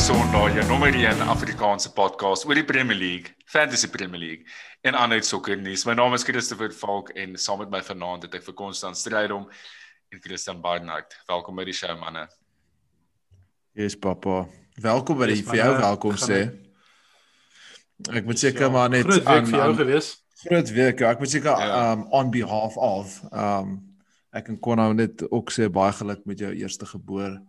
Sondag, jou nommer 1 Afrikaanse podcast oor die Premier League, Fantasy Premier League en ander sokker nuus. My naam is Christopher Falk en saam met my vanaand het ek vir Konstant Strydom en Christian Barnard. Welkom by die show manne. Yes pappa. Welkom by die vir jou welkom sê. Ek moet seker maar net groot week vir jou gewees. Groot week. Ja, ek moet seker ja. um on behalf of um ek kan kon nou net ook sê baie geluk met jou eerste geboorte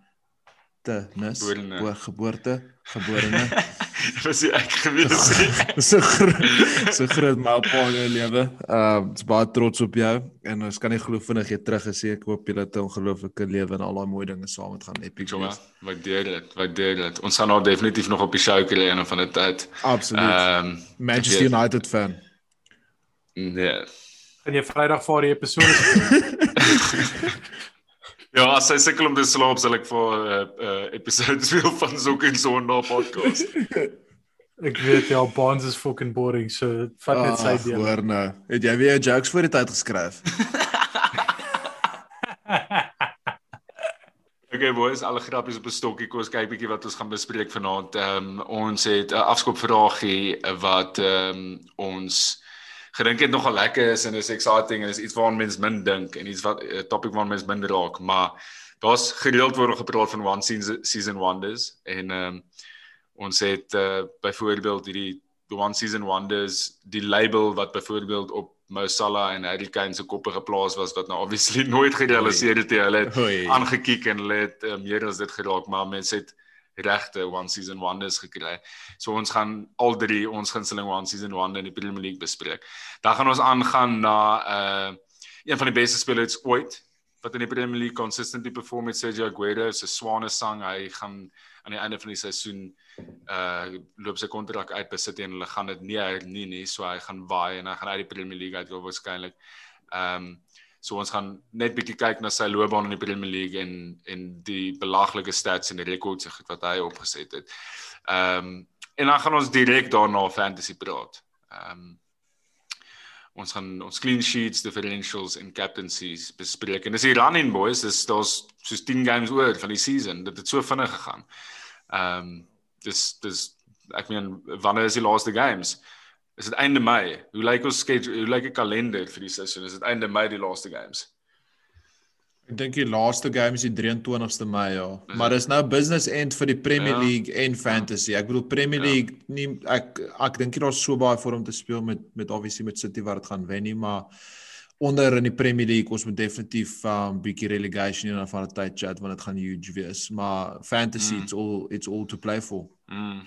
te nis Geborene. geboorte geborene Was jy ek gewees? so groot so groot mylpaal in jou lewe. Ehm uh, baie trots op jou en ons kan nie glo vinnig jy terug gesê ek hoop jy het 'n ongelooflike lewe en al daai mooi dinge saam met gaan epic Joma, wees. waardeer dit, waardeer dit. Ons gaan nou definitief nog op die show kry een van die tyd. Absoluut. Ehm um, Manchester United fan. nee. Gaan jy Vrydag vir die episode Ja, as hy sukkel om te slaap, sal ek vir 'n uh, uh, episode speel van Sok en Sondag podcast. Ek weet ja, Bonds is fucking boring, so vat net sy deel. Hoor nou. Het jy weer jokes voor die tyd geskryf? Okay boys, alle grappies op 'n stokkie. Kom ons kyk bietjie wat ons gaan bespreek vanaand. Ehm um, ons het 'n afskopvraagie wat ehm um, ons gedink het nogal lekker is en is exciting en is iets waaraan mense min dink en iets wat 'n topic waaraan mense min raak, maar daar's gereeld word gepraat van one season, season wonders en ehm um, ons het uh, byvoorbeeld hierdie the one season wonders die label wat byvoorbeeld op Mo Salah en Harry Kane se koppe geplaas was wat nou obviously nooit gerealiseer het. Hulle het aangekyk en hulle het uh, meer as dit geraak, maar mense het regte one season wonders gekry. So ons gaan al drie ons gunsteling one season wonder in die Premier League bespreek. Dan gaan ons aangaan na uh een van die beste spelers ooit wat in die Premier League consistently perform met Sergio Aguero se swane sang. Hy gaan aan die einde van die seisoen uh loop sy kontrak uit by City en hulle gaan dit nie hernie nie, so hy gaan waai en hy gaan uit die Premier League uit waarskynlik. Ehm um, So ons gaan net bietjie kyk na sy loopbaan in die Premier League en en die belaglike stats en die rekords wat hy opgeset het. Ehm um, en dan gaan ons direk daarna fantasy praat. Ehm um, ons gaan ons clean sheets, differentials en captaincies bespreek. En dis die running boys, dis daar's soos 10 games oor van die season. Dit het so vinnig gegaan. Ehm um, dis dis ek meen wanneer is die laaste games? Is dit einde Mei? Hoe lyk ons schedule? Hoe lyk die kalender vir die seisoen? Is dit einde Mei die laaste games? Ek dink die laaste game is die 23ste Mei ja. Maar dis nou business end vir die Premier Ja. League en fantasy. Ek bedoel Premier Ja. League nie ek ek dink nie daar's so baie vir hom te speel met met obviously met City wat dit gaan wen nie, maar onder in die Premier League ons moet definitief 'n um, bietjie relegation in van 'n tyd chat want dit gaan huge wees, maar fantasy Mm. it's all it's all to play for. Mm.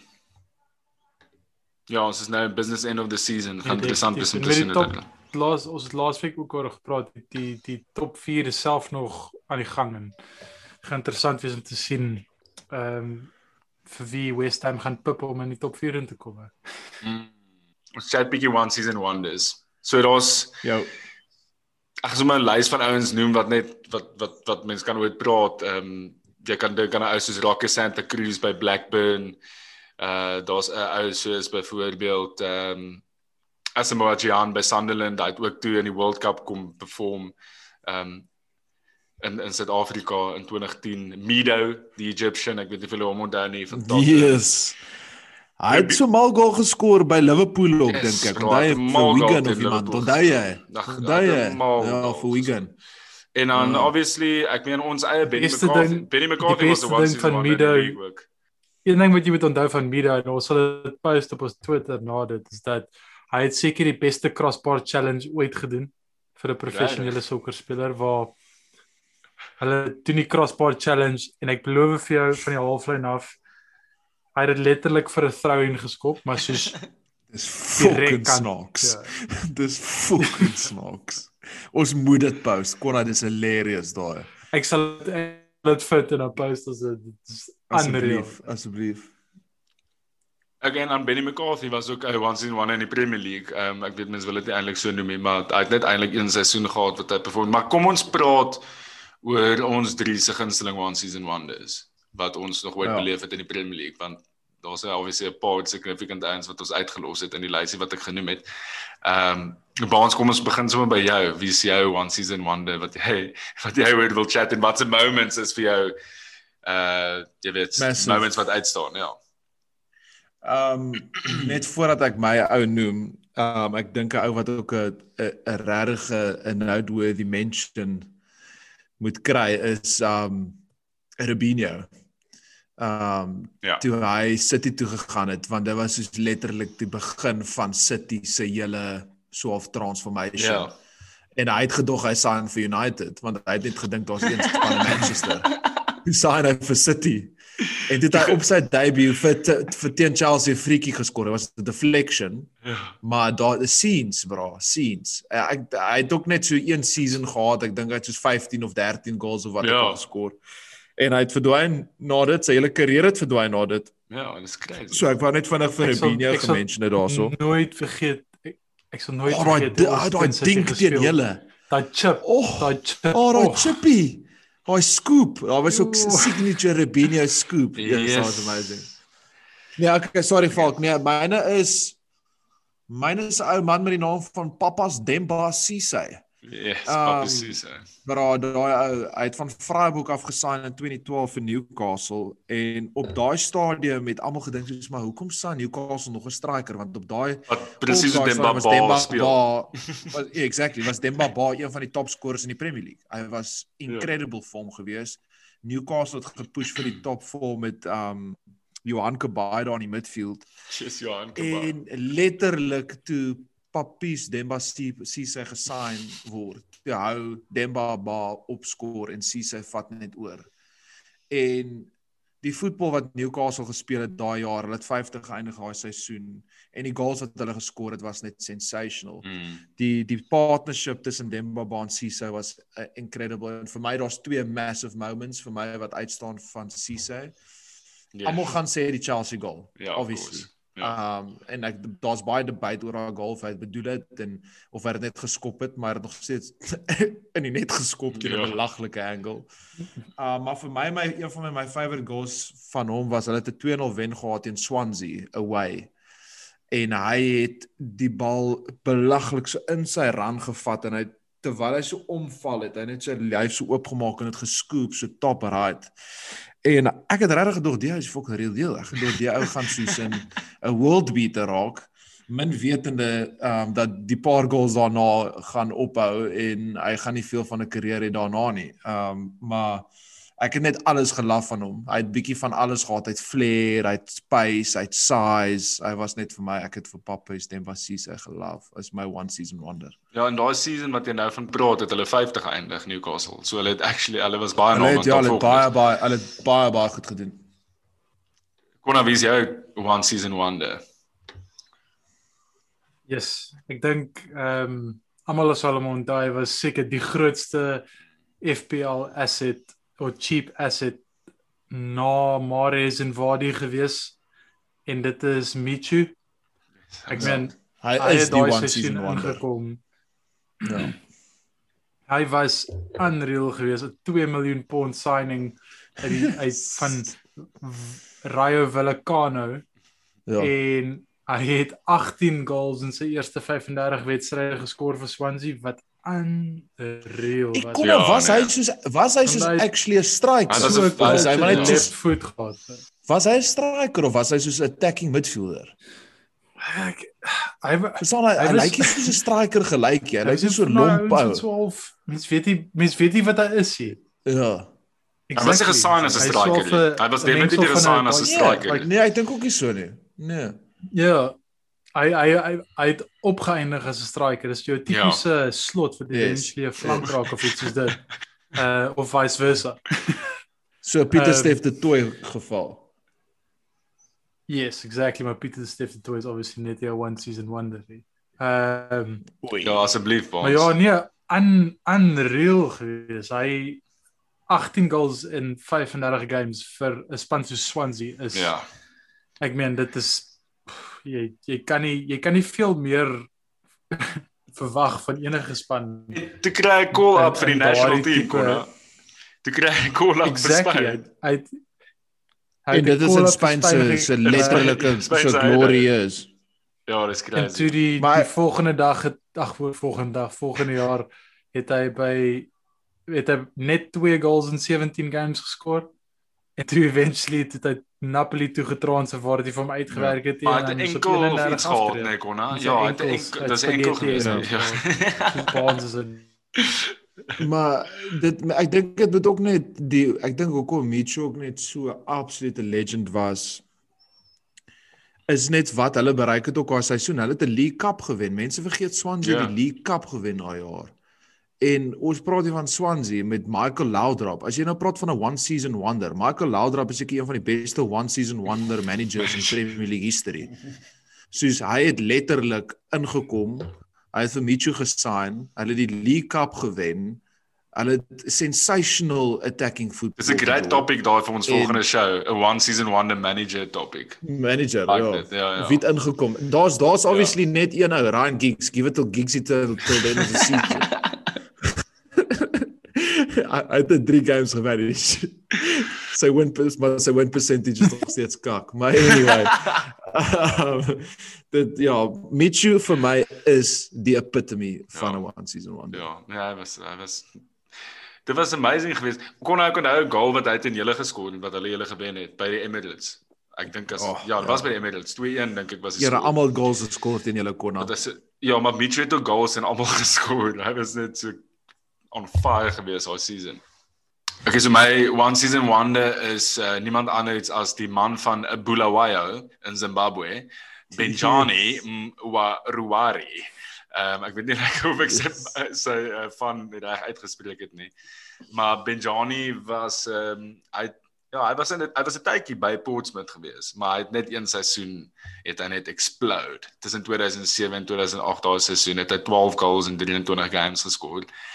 Ja, ons is nou business end of the season. Gaan Ja, interessant wees om te sien dit. Laas ons het laasweek ook oor gepraat, die die, top 4 is self nog aan die gang en gaan interessant wees om te sien ehm um, vir wie West Ham gaan pip om in die top 4 in te kom. Mm. Ons chat bietjie one season wonders. So daar's Jou ek gaan sommer 'n lys van ouens noem wat net wat wat wat mense kan ooit praat. Ehm um, jy kan dink aan 'n ou soos Rocky Santa Cruz by Blackburn. Uh daar's 'n ou soos byvoorbeeld ehm um, Asamoah Gyan by Sunderland, hy het ook toe in die World Cup kom perform. Ehm um, in in Suid-Afrika in 2010. Mido, die Egyptian, ek weet nie of julle hom onthou nie van Tottenham. Yes. Hy het so mal goal geskor by Liverpool ook Yes, dink ek. Onthou jy het vir Wigan of iemand? Onthou jy? Onthou jy? Ja, vir Wigan. En dan Ja. obviously, ek meen ons eie Benny McCarthy. Benny McCarthy was the one van Mido- ook. Een ding wat jy moet onthou van Mida en ons sal dit post op ons Twitter na dit is dat hy het seker die beste crossbar challenge ooit gedoen vir 'n professionele sokkerspeler waar hulle doen die crossbar challenge en ek beloof vir jou van die halflyn af hy het dit letterlik vir 'n throw-in geskop maar soos Dis fucking snaaks. ja. Dis fucking snaaks. Ons moet dit post. Konrad is hilarious daai. ek sal dit sal dit dan post as dit Asseblief, asseblief. Again, aan Benny McCarthy was ook 'n one season one in die Premier League. Ehm um, ek weet mense wil dit eintlik so noem maar hy het net eintlik een seisoen gehad wat hy perform. Maar kom ons praat oor ons drie se gunsteling one season wonders wat ons nog ooit Ja. beleef het in die Premier League want daar's obviously 'n paar significant ouens wat ons uitgelos het in die lysie wat ek genoem het. Ehm um, Baans, kom ons begin sommer by jou. Wie is jou one season wonder wat jy wat jy oor wil chat en watse moments is vir jou Uh jy weet Massive. moments wat uitstaan, ja. Ehm net voordat ek my ou noem, um, ek dink 'n ou wat ook 'n 'n regtige 'n noteworthy mention moet kry is um, Rubinho. Um, Ja. toe hy City toe gegaan het want dit was soos letterlik die begin van City se hele so of transformation. Ja. En hy het gedog hy sign vir United want hy het net gedink daar's een span in Manchester. Sign hy vir City. En dit hy op sy debut vir te- vir teen Chelsea 'n friekie geskor. Dit was 'n deflection, Ja. maar daar is scenes, bro, scenes. Eh, Ek hy het ook net so een season gehad. Ek dink hy het soos 15 of 13 goals of wat Ja. geskor. En hy het verdwyn na dit, sy hele karier het verdwyn na dit. Ja, dis crazy. So ek wou net vinnig vir Rubinho gemention het daarso. Nooit vergeet ek, ek sal nooit Oh, daai vergeet daai City dink teen julle. Daai chip. Oh, Daai chip. oh, daai oh. chippy. Daai scoop. Daar was ook 'n Joe. signature Rubinho scoop. Yes, Yes. that was amazing. Nee, okay, sorry Falk. Nee, myne is myne is 'n ou man met die naam van Papas Demba Cisse. Yes, Um, Susa. Maar daai ou, hy het van Freiburg af gesign in 2012 vir Newcastle en op daai stadium het almal gedink soos maar hoekom staan Newcastle nog 'n striker want op daai presies op Demba Ba speel. Was yeah, exactly, was Demba Ba een van die topscorers in die Premier League. Hy was incredible ja. vorm gewees. Newcastle het gepush vir die top 4 met um Johan Kabay daar in die midfield Yes, Johan Kabay. en letterlik toe Papies Demba Cisse gesign word. Toe hou Demba Ba opskoor en Cisse vat net oor. En die voetbal wat Newcastle gespeel het daai jaar, hulle het 50 geëindig daai seisoen en die goals wat hulle geskor het was net sensational. Mm. Die die partnership tussen Demba Ba en Cisse was uh, incredible en vir my daar's twee massive moments vir my wat uitstaan van Cisse. Yeah. Almal gaan sê die Chelsea goal, Ja, of obviously. course. Ja. Um en ek daar's baie debat oor daai goal of hy het bedoel het en of hy dit net geskop het, maar nog steeds in die net geskop teen 'n Ja. belaglike angle. Uh maar vir my my een van my, my favorite goals van hom was hulle het 'n 2-0 wen gehad teen Swansea away. En hy het die bal belaglik so in sy rand gevat en hy terwyl hy so omval het, hy net sy lyf so oopgemaak en dit geskoop so top right. En ek het regtig gedog die is fucking real deal. Ek gedog die ou gaan soos in 'n world beater raak, min wetende ehm um, dat die paar goals daarna gaan ophou en hy gaan nie veel van 'n karier hê daarna nie. Ehm um, maar ek het net alles gelaf van hom. Hy het bietjie van alles gehad. Hy het flair, hy het space, hy het size. Hy was net vir my, ek het vir Papa Stembasis gelaf. Is my one season wonder. Ja, in daai season wat jy nou van praat, het hulle 50 geëindig Newcastle. So hulle het actually hulle was baie Hulle naam het ja, hulle het baie baie hulle het baie baie goed gedoen. Konna wie is jou one season wonder? Yes, ek dink ehm um, almal sal hom onthou was seker die grootste FPL asset of cheap asset na Mahrez en Vardy gewees en dit is Michu. Ek meen Hy, hy is die one season wonder. ingekom. Ja. Hy was unreal geweest, 'n 2 miljoen pond signing uit die uit van Rayo Vallecano Ja. en hy het 18 goals in sy eerste 35 wedstryde geskor vir Swansea wat unreal Ek was. kon Ja, ja, was hy nee. soos was hy soos hy- actually 'n striker? Hy was So, was hy maar net soos foot gehad. was hy 'n striker of was hy soos 'n attacking midfielder? Ek hy Verstaan hy, Hy hy lyk nie soos 'n striker gelyk nie. Hy lyk is so daai lomp ou. wat 12 Mens weet nie mens weet nie wat hy is nie. Ja. Hy was gesign as 'n Hy is striker. Hy was definitief gesign as 'n striker. like, Nee, ek dink ook nie so nie. Nee. Ja. Hy hy hy, hy het opgeëindig as 'n striker. Dis jou tipiese ja. slot vir die Yes. menslie flankraak of iets soos dit. Uh of vice versa. So Pieter Ehm, Steff de Tooi geval. Yes, exactly. Maar Pieter Steff de Tooi is obviously net 'n one season wonder. Ehm Ja, asseblief vir maar ja, ons. nee, un unreal gewees. Hy 18 goals in 35 games vir 'n span so Swansea is Ja. Ek meen dit is jy jy kan nie jy kan nie veel meer verwag van enige span. Toe kry hy call up vir die national team konna. Toe kry hy call up vir Exactly. Spanje. Hy het- hy En dit is in Spanje vir se Spanje letterlike Spanje so glory is. Ja, dis En crazy. toe die Maar- die volgende dag het ag voor volgende dag volgende jaar het hy by het hy net 2 goals in 17 games geskor. En toe eventually het hy Napoli toe getransfer waar dit vir hom uitgewerk het Maar hy het enkel of iets gehad, nee, Konna. Ja, het enkel, dis enkel gewees. Ja. Baans is 'n maar dit ek dink dit moet ook net die ek dink hoekom Micho ook net so 'n absolute legend was is net wat hulle bereik het ook haar seisoen. Hulle het 'n League Cup gewen. Mense vergeet Swansea Ja. die League Cup gewen daai jaar. En ons praat hier van Swansea met Michael Laudrup. As jy nou praat van 'n one season wonder, Michael Laudrup is seker een van die beste one season wonder managers in Premier League history. Soos hy het letterlik ingekom. Hy het vir Micho gesign. Hulle het die League Cup gewen. Hulle sensational attacking football. Dis 'n great topic daai vir ons En- volgende show, 'n one season wonder manager topic. manager Like ja. dit, ja, ja. Wie het ingekom? Daar's daar's obviously net een ou, Ryan Giggs. Give it to Giggs till till the end of the season. Hy het 3 games gemanage. Sy win maar sy win percentage is nog steeds kak. Maar anyway. um, dit ja, Michu vir my is die epitome van Ja. 'n one season wonder. Ja, nee, hy was hy was Dit was amazing geweest. Kon hy kon onthou 'n goal wat hy teen julle geskoor het wat hulle julle gewen het by die Emirates. Ek dink as Oh, ja, dit ja. was by die Emirates 2-1 dink ek was Here score. almal goals geskor teen julle konna. Dit is ja, maar Mitchell het ook goals en almal geskoor. Hy was net so on fire geweest daai season. Okay, so my one season wonder is uh, niemand anders as die man van Bulawayo in Zimbabwe, Benjani Ruari. Ehm um, ek weet nie reg of ek sy sy uh, van reg uitgespreek het nie. Maar Benjani was ehm um, hy ja, hy was in hy was 'n tydjie by Portsmouth gewees, maar hy het net een seisoen het hy net explode. Tussen 2007 en 2008 daai seisoen het hy 12 goals in 23 games geskor. Ehm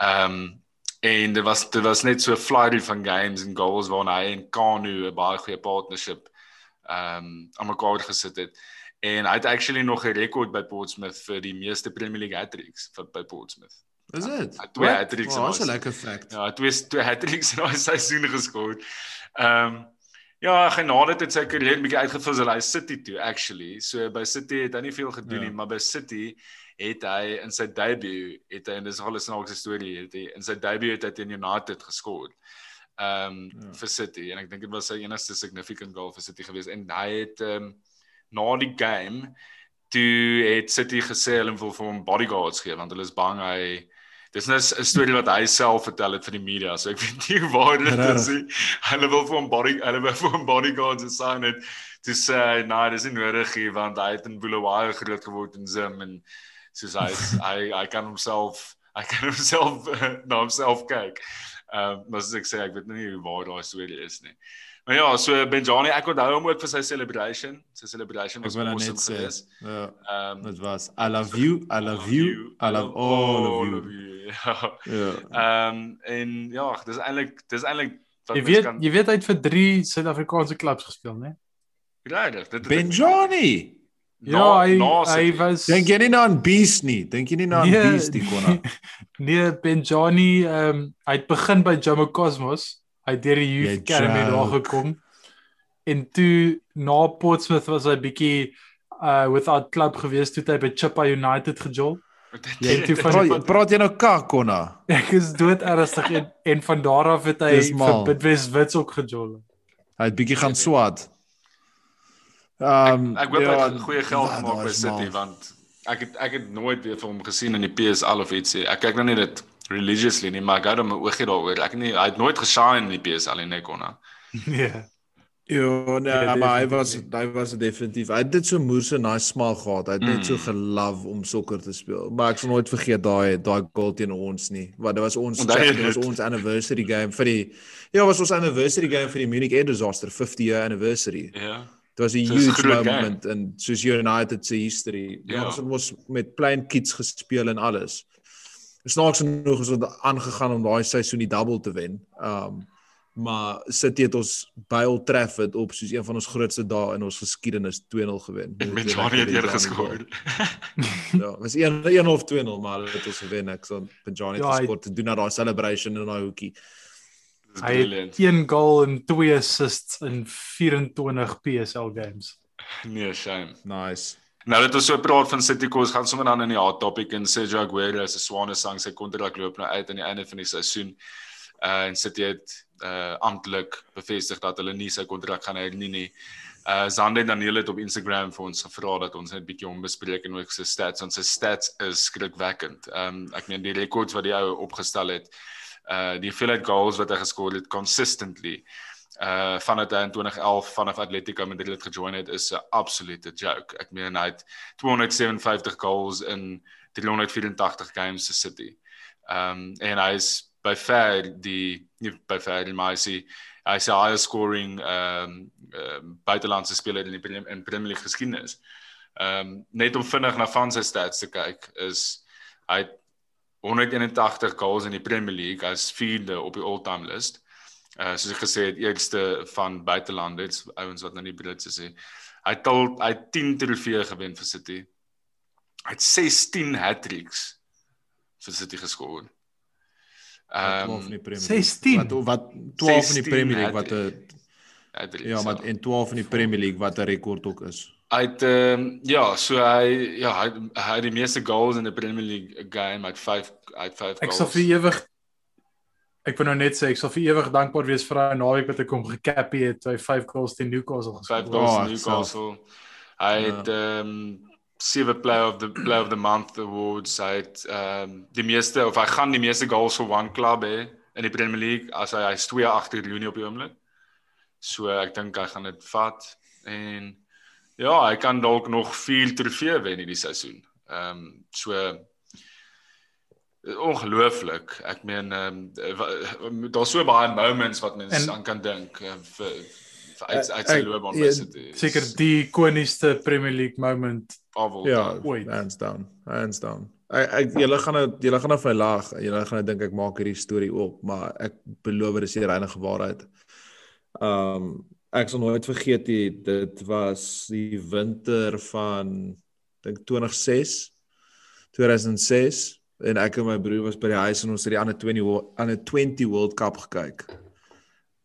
um, en dit was dit was net so flurry van games en goals waarna hy en Kanu 'n baie goeie partnership ehm um, aan mekaar gesit het. En hy het actually nog 'n rekord by Portsmouth vir die meeste Premier League hat-tricks vir by Portsmouth. Is dit? Hy het twee hat-tricks Oh, Dis 'n lekker fact. Ja, twee twee hat-tricks in daai seisoen geskor. Ehm um, ja, genade het sy carrière bietjie uitgevul so hy City toe actually. So by City het hy nie veel gedoen Ja. nie, maar by City het hy in sy debut het hy en dis nogal 'n snaakse storie, het hy in sy debut het hy teen United geskor. Ehm um, Ja. vir City en ek dink dit was sy enigste significant goal vir City gewees en hy het ehm um, na die game toe het City gesê hulle wil vir hom bodyguards gee want hulle is bang hy Dis net 'n storie wat hy self vertel het vir die media, so ek weet nie waar dit is nie. Hulle wil vir hom body hulle wil vir hom bodyguards assign het to say, "Nee, dis nie nodig nie want hy het in Bulawayo groot geword in Zim en soos hy hy hy kan homself hy kan homself na homself kyk." Ehm, um, maar soos ek sê, ek weet nie hoe waar daai storie is nie. Maar ja, so Benjani, ek onthou hom ook vir sy celebration. Sy celebration was nou awesome geweest. Ja, Ehm dit was I love you, I love you, I love all of you. Ja. Ja. Ehm en ja, dis eintlik dis eintlik wat Jy weet kan jy weet hy het vir 3 Suid-Afrikaanse klubs gespeel, né? regtig. Dit het Benjani. Na- Ja, hy na hy was Dink jy nie aan Beast nie? Dink jy nie aan Nee. Beast die konna? Nee, Benjani, ehm um, hy het begin by Jomo Cosmos. Hy het deur die Jy Youth Academy daar gekom. En toe na Portsmouth was hy bietjie uh without club gewees toe hy by Chippa United gejol. Jy toe van- Praat, praat jy nou kak konna? Ek is dood ernstig en, en van daar af het hy vir Bidwest Wits ook gejol. Hy het bietjie gaan swat. Ehm Ek hoop hy ja, het goeie geld ja, gemaak by City mal. want ek het ek het nooit weer vir hom gesien in die PSL of ietsie. Ek kyk nou nie dit religiously nie, maar ek hou hom 'n oogie daaroor. Ek het nie hy het nooit geshine in die PSL nie, konna. Nee. Ja, nee, Ja, maar hy was hy was definitief. Hy het dit so moerse nice smaak gehad. Hy het net so Mm. gelove om sokker te speel. Maar ek sal nooit vergeet daai daai goal teen ons nie. Want dit was ons dit was ons anniversary game vir die Ja, was ons anniversary game vir die Munich Air Disaster 50 year anniversary. Ja. Dit was 'n So huge moment in soos United se history. Ja, ons het mos met plain kids gespeel en alles. Snaaks genoeg is ons aangegaan om daai seisoen die double te wen. Um maar City het ons by Old Trafford op soos een van ons grootste dae in ons geskiedenis 2-0 gewen. En met Johnny het weer geskor. Ja, was 1 1 of 2-0 maar hulle het ons gewen. Ek sal Benjani Ja, ja, geskor te doen na daai celebration in daai hoekie. Hy brilliant. het een goal en twee assists in 24 PSL games. Nee, shame. Nice. Nou dat ons so praat van City Coast, gaan sommer dan in die hot topic en Sergio Aguero se swane sang sy kontrak loop nou uit aan die einde van die seisoen. Uh en City het uh amptelik bevestig dat hulle nie sy kontrak gaan hernie nie. Uh Zander Daniel het op Instagram vir ons gevra dat ons net 'n bietjie hom bespreek en ook sy stats. Ons sy stats is skrikwekkend. Um ek meen die rekords wat die ou opgestel het. Uh die hoeveelheid goals wat hy geskoor het consistently uh vanuit in 2011 vanaf Atletico Madrid gejoin het is 'n absolute joke. Ek meen hy het 257 goals in 384 games vir City. Um en hy is by ver die nie by ver die maar hy hy sê hy scoring um uh, buitelandse speler in die in Premier League geskiedenis. Um net om vinnig na van sy stats te kyk is hy 181 goals in die Premier League as vierde op die all-time list. Uh soos ek gesê het eerste van buitelande dit's ouens wat nou nie Britse sê hy het al hy 10 trofee gewen vir City. Hy het 16 hat-tricks vir City geskoor. Ehm um, 16 wat wat 12 in die Premier League wat 'n Ja, maar in 12 in die Premier League wat 'n rekord ook is. Hy het ehm um, ja, so hy ja, hy hy het die meeste goals in die Premier League game met 5 uit 5 goals. Ek sal vir ewig Ek wil nou net sê ek sal vir ewig dankbaar wees vir daai naweek wat ek hom gekappie het, hy 5 goals teen Newcastle geskoor. 5 goals teen Newcastle. Hy het ja. ehm um, sewe player of the player of the month awards. Hy het ehm um, die meeste of hy gaan die meeste goals vir one club hê in die Premier League as hy hy's 2 agter Rooney op die oomblik. So ek dink hy gaan dit vat en ja, hy kan dalk nog 4 trofee wen hierdie seisoen. Ehm um, so ongelooflik. Ek meen ehm um, daar's so baie moments wat mens aan kan dink uh, vir vir uit uit sy loopbaan by City. Seker die ikoniesste Premier League moment all ja. Ja, hands down. Hands down. Ek ek julle gaan dit julle gaan nou vir lag. Julle gaan dink ek maak hierdie storie op, maar ek beloof dit is die reinige waarheid. Ehm um, ek sal nooit vergeet die, dit was die winter van dink 2006 2006 en ek en my broer was by die huis en ons het die ander 20 ander 20 World Cup gekyk.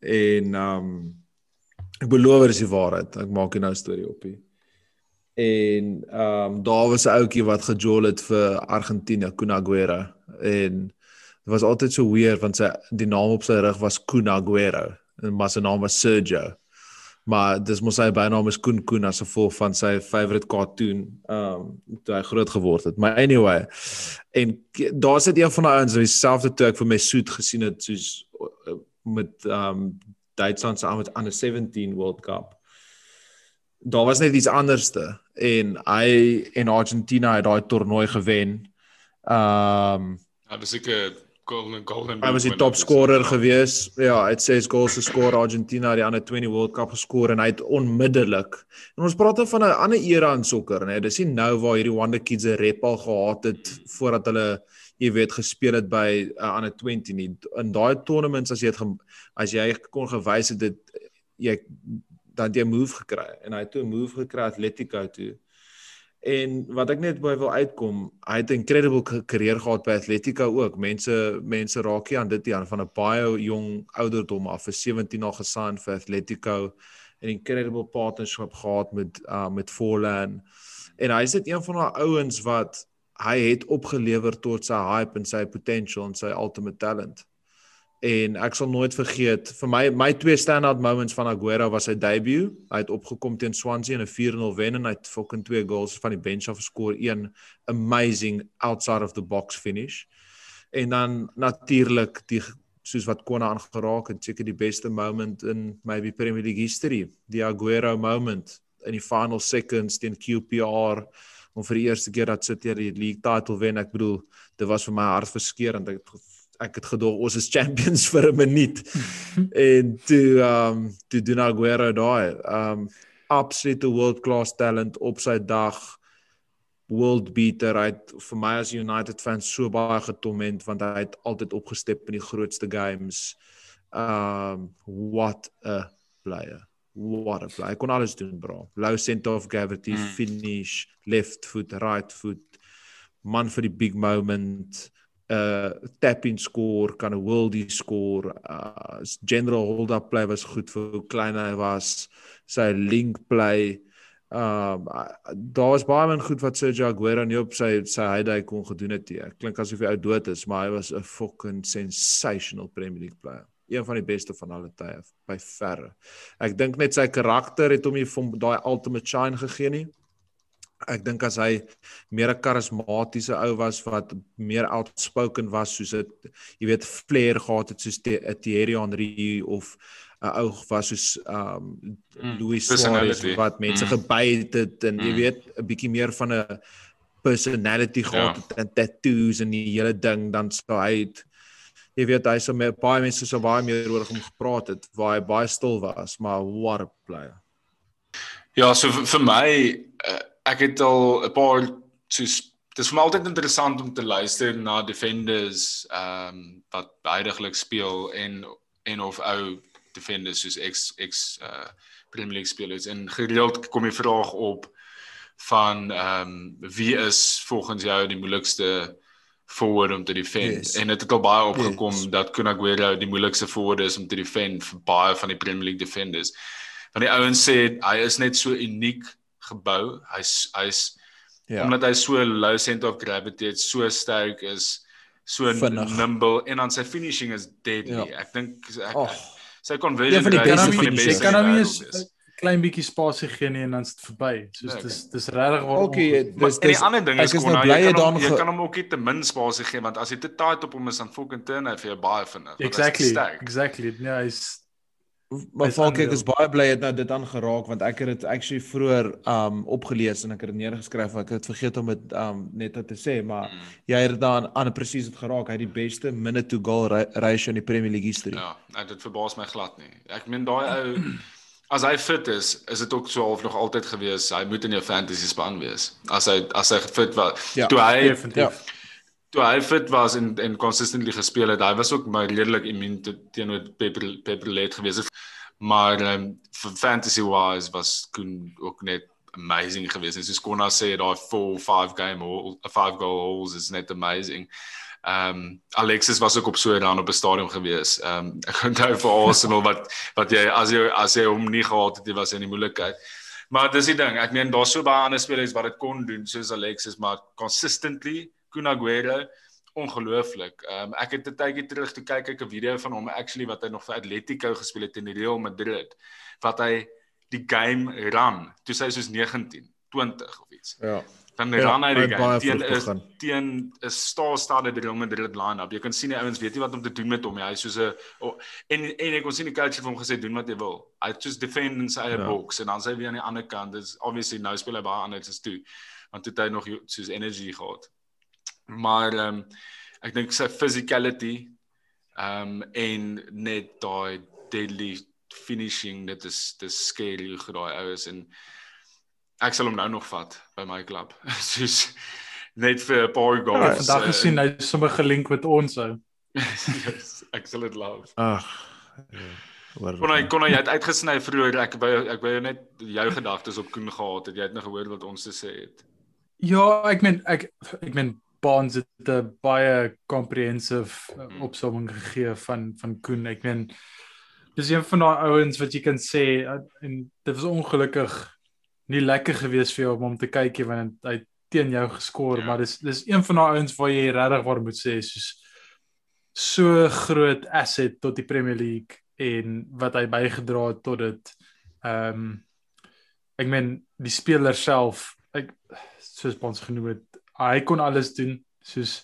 En um ek beloof dit is die waarheid. Ek maak nie nou 'n storie op nie. En um daar was 'n ouetjie wat gejol het vir Argentinië, Kun Agüero en dit was altyd so weird want sy die naam op sy rug was Kun Agüero en maar sy naam was Sergio maar dis mos sy bynaam is Koen Koen as gevolg van sy favorite cartoon um toe hy groot geword het. Maar anyway, en daar sit een van daai ouens wat dieselfde toe ek vir my soet gesien het soos uh, met um Duitsland se aan onder 17 World Cup. Daar was net iets anderste en hy en Argentina het daai toernooi gewen. Um Ja, dis ek golden golden Hy was die top scorer gewees. Ja, hy het 6 goals geskor Argentina die ander 20 World Cup geskor en hy het onmiddellik. En ons praat dan van 'n ander era in sokker, né? Dis nie nou waar hierdie Wonder Kids 'n rep al gehad het voordat hulle jy weet gespeel het by 'n uh, ander 20 nie. In daai tournaments as jy het as jy kon gewys het dit jy dan jy move gekry en hy het toe 'n move gekry Atletico toe. En wat ek net by wil uitkom, hy het 'n incredible karier gehad by Atletico ook. Mense mense raak hier aan dit hier van 'n baie jong ouderdom af, vir 17 al gesign vir Atletico en incredible partnership gehad met uh met Forlan. En hy is dit een van daai ouens wat hy het opgelewer tot sy hype en sy potential en sy ultimate talent en ek sal nooit vergeet vir my my twee standout moments van Aguero was sy debut. Hy het opgekom teen Swansea in 'n 4-0 wen en hy het fucking twee goals van die bench af geskor. Een amazing outside of the box finish. En dan natuurlik die soos wat Kona aangeraak het, seker die beste moment in maybe Premier League history, die Aguero moment in die final seconds teen QPR om vir die eerste keer dat City die league title wen. Ek bedoel, dit was vir my hartverskeurende. Ek het ek het gedog ons is champions vir 'n minuut. en toe um toe doen Aguero daai um absolute world class talent op sy dag world beater uit vir my as United fan so baie getomment want hy het altyd opgestep in die grootste games. Um what a player. What a player. Hy kon alles doen, bro. Low center of gravity, mm. finish, left foot, right foot. Man vir die big moment uh tap in score kan 'n worldie score uh general hold up play was goed vir hoe klein hy was sy link play Ehm uh, daar was baie min goed wat Sergio Aguero nie op sy sy heyday kon gedoen het nie. Klink asof hy ou dood is, maar hy was 'n fucking sensational Premier League player. Een van die beste van alle tye by verre. Ek dink net sy karakter het hom nie van daai ultimate shine gegee nie. Ek dink as hy meer 'n karismatiese ou was wat meer outspoken was soos dit jy weet flair gehad het soos Thierry Henry of 'n ou was soos um mm, Louis Suarez wat mense mm. gebyt het en jy mm. weet 'n bietjie meer van 'n personality gehad ja. en tattoos en die hele ding dan sou hy het, jy weet hy sou met baie mense so baie meer oor hom gepraat het waar hy baie stil was maar what a player Ja so vir my uh, ek het al 'n paar soos dis vir my altyd interessant om te luister na defenders ehm um, wat beideglik speel en en of ou defenders soos ex ex uh Premier League spelers en gereeld kom die vraag op van ehm um, wie is volgens jou die moeilikste forward om te defend yes. en dit het al baie opgekom yes. dat Kun Aguero die moeilikste forward is om te defend vir baie van die Premier League defenders. Want die ouens sê hy is net so uniek gebou. Hy's hy's ja. omdat hy so low center of gravity het, so sterk is, so Vinnig. nimble en dan sy finishing is deadly. Ja. Ek dink ek oh sy conversion ja, van die beste van die beste. Jy kan hom nie 'n klein bietjie spasie gee nie en dan's dit verby. Soos ja, dis dis regtig waar. Okay, dis dis 'n ander ding is kon nou jy kan hom, jy kan hom ook nie te min spasie gee want as jy te tight op hom is dan fucking turn hy vir jou baie vinnig. Exactly. Exactly. Ja, hy's Maar Falk ek is baie bly het nou dit aangeraak want ek het dit actually vroeër um opgelees en ek het dit neergeskryf ek het vergeet om dit um net te sê maar mm. jy het dan aan presies dit geraak hy het die beste minute to goal ratio in die Premier League history. Ja, dit verbaas my glad nie. Ek meen daai ou as hy fit is, is dit ook so half nog altyd gewees hy moet in jou fantasy span wees. As hy as hy fit was. Ja, toe hy definitief. Ja toe hy fit was en en consistently gespeel het, hy was ook maar redelik immuun teenoor Pepper Pepperlet geweest. Maar um, fantasy wise was Koen ook net amazing geweest. Soos Konna sê daai 4 5 game or 5 goal holes is net amazing. Ehm um, Alexis was ook op so 'n run op 'n stadion gewees. Ehm um, ek onthou vir Arsenal wat wat jy as jy as jy hom nie gehad het, jy was in die moeilikheid. Maar dis die ding, ek meen daar's so baie ander spelers wat dit kon doen soos Alexis, maar consistently Kun Aguero ongelooflik. Ehm um, ek het 'n tydjie terug toe kyk ek 'n video van hom actually wat hy nog vir Atletico gespeel het in Real Madrid wat hy die game run toe sy soos 19, 20 of iets. Ja. Dan ja, run hy die game teen is teen 'n die Real Madrid line-up. Jy kan sien die ouens weet nie wat om te doen met hom nie. Hy soos 'n oh, en en ek kon sien die coach het vir hom gesê doen wat jy wil. Hy just defend in sy eie ja. box en dan sy weer aan die ander kant. Dis obviously nou speel hy baie anders as toe. Want toe hy nog soos energy gehad maar ehm um, ek dink sy physicality ehm um, en net daai deadly finishing dit is dis scary hoe daai ou is. En ek sal hom nou nog vat by my klub soos net vir 'n paar goals ja, vandag gesien uh, hy sommer gelink met ons ou. Yes, ek sal dit love. Ag Kon hy kon hy het uitgesny vroeër ek by ek by net jou gedagtes op Koen gehad het. Jy het nou gehoor wat ons gesê het. Ja ek meen ek ek meen Barnes het 'n baie comprehensive uh, mm. opsomming gegee van van Koen. Ek meen dis een van daai ouens wat jy kan sê uh, en dit was ongelukkig nie lekker geweest vir jou om hom te kyk nie want hy teen jou geskor, ja. maar dis dis een van daai ouens waar jy regtig waar moet sê soos so groot asset tot die Premier League en wat hy bygedra het tot dit. Ehm um, ek meen die speler self ek soos ons genoem het hy kon alles doen soos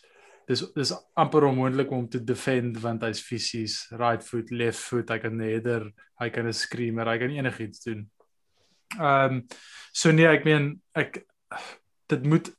dis dis amper onmoontlik om te defend want hy's fisies right foot left foot hy kan header hy kan 'n screamer hy kan enigiets doen. Ehm um, so nee ek meen ek dit moet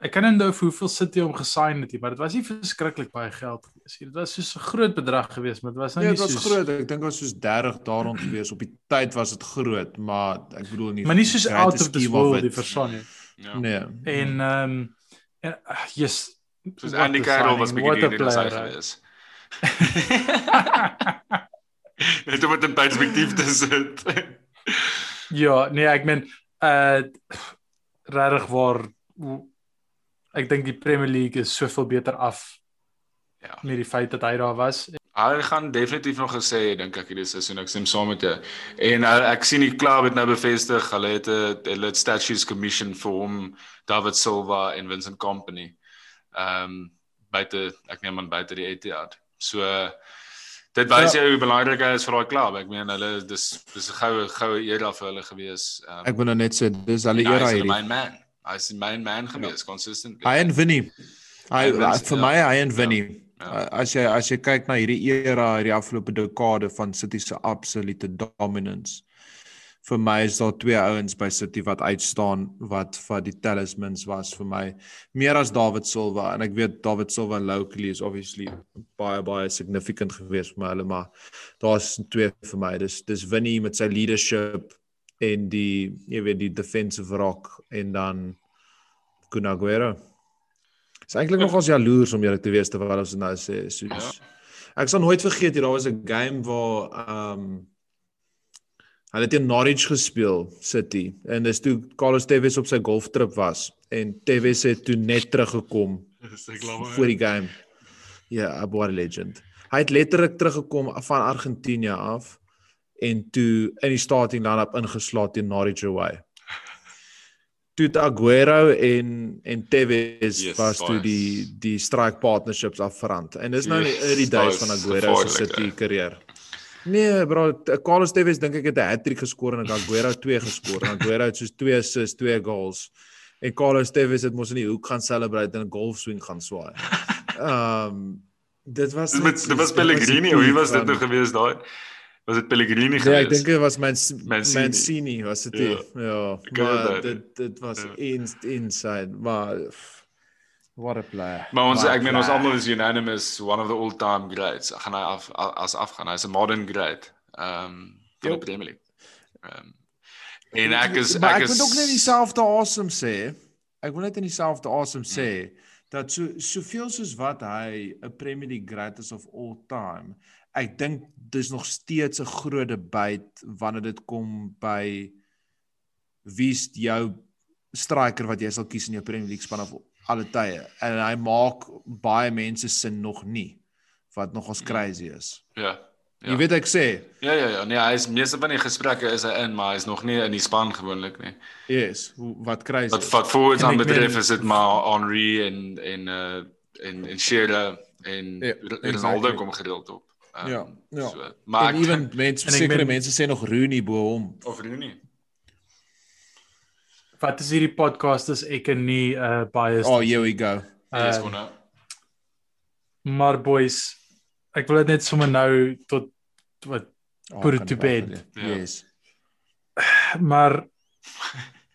ek kan onthou hoeveel City hom gesign het, maar dit was nie verskriklik baie geld gewees nie. Dit was soos 'n groot bedrag gewees, maar dit was nou nee, nie soos Nee, dit was groot. Ek dink dit was soos 30 daaroor gewees. Op die tyd was dit groot, maar ek bedoel nie Maar nie soos out of the world die verstaan nie. Ja. Nee. En ehm um, en yes, soos Andy Carroll was begin in die sy gewees. Net om dit in perspektief te sit. ja, nee, ek meen uh regtig waar ek dink die Premier League is soveel beter af. Ja. Met die feit dat hy daar was. Hy gaan definitief nog gesê dink ek hierdie seisoen ek stem saam met jou. En uh, ek sien die klub het nou bevestig hulle het 'n hulle het statues commission vir hom David Silva en Vincent Company. Ehm um, buite ek neem aan buite die Etihad. So dit wys jou hoe belangrik hy is vir daai klub. Ek meen hulle dis dis 'n goue goue era vir hulle gewees. Um, Ek wil nou net sê dis hulle era hierdie. hierdie. My man. Hy's main man gewees consistently. Hy en Vinnie. Hy vir ja. my hy en Vinnie. Ja. As jy as jy kyk na hierdie era, hierdie afgelope dekade van City se absolute dominance. Vir my is daar twee ouens by City wat uitstaan wat wat die talismans was vir my meer as David Silva en ek weet David Silva locally is obviously baie baie significant geweest vir my hulle maar daar's twee vir my dis dis Vinnie met sy leadership en die jy weet die defensive rock en dan Kun Aguero. Is eintlik nog ons jaloers om julle te wees terwyl ons nou sê soos ja. Ek sal nooit vergeet hier daar was 'n game waar ehm um, hulle teen Norwich gespeel City en dis toe Carlos Tevez op sy golftrip was en Tevez het toe net teruggekom voor die game. Ja, 'n baie legend. Hy het letterlik teruggekom van Argentinië af en toe in die starting line-up ingeslaat teen Norwich away. Toe Aguero en en Tevez Yes, yes, was toe nice. die die strike partnerships afverand. En dis nou in die Yes, early days van is Aguero se City carrière. Nee, bro, Carlos Tevez dink ek het 'n hat-trick geskor en Aguero 2 geskor. En Aguero het soos 2 assists, 2 goals. En Carlos Tevez het mos in die hoek gaan celebrate en 'n golf swing gaan swaai. Ehm um, dit was Dit net soos- dit was Pellegrini, wie was dit nou gewees daai? Was dit Pellegrini Nee, gewees? ek dink dit was Man Mancini. Mancini was dit. Ja, Ek kan maar dit dit was Ja. in inside, maar what a player. Maar ons What ek meen ons almal is unanimous one of the all-time greats. Gaan hy af as afgaan. Hy's 'n modern great. Ehm um, van die. Premier League. Ehm um, en ek is ek ek is moet ook net dieselfde asem sê. Ek wil net in dieselfde asem sê dat so soveel soos wat hy 'n Premier League great is of all time. Ek dink dis nog steeds 'n groot debat wanneer dit kom by wie's jou striker wat jy sal kies in jou Premier League span of alle tye. En hy maak baie mense sin nog nie wat nog as crazy is. ja. Jy weet ek sê, Ja ja ja, nee, hy is meeste van die gesprekke is hy in, maar hy's nog nie in die span gewoonlik nie. yes, wat crazy. Wat is. wat forwards aan betref is dit maar Henry en en uh en en Shearer en Ja, Ronaldo exactly. kom gereeld op. Um, Ja, ja. So, maar en ewen mense en ek sekere meen- mense sê nog Rooney bo hom. of Rooney. Wat is hierdie podcast is ek en nie uh biased. Oh, here we go. Yes, Uh, kon nou. maar boys, ek wil dit net sommer nou tot wat Oh, Put it to bed. wel, Ja. Yes. maar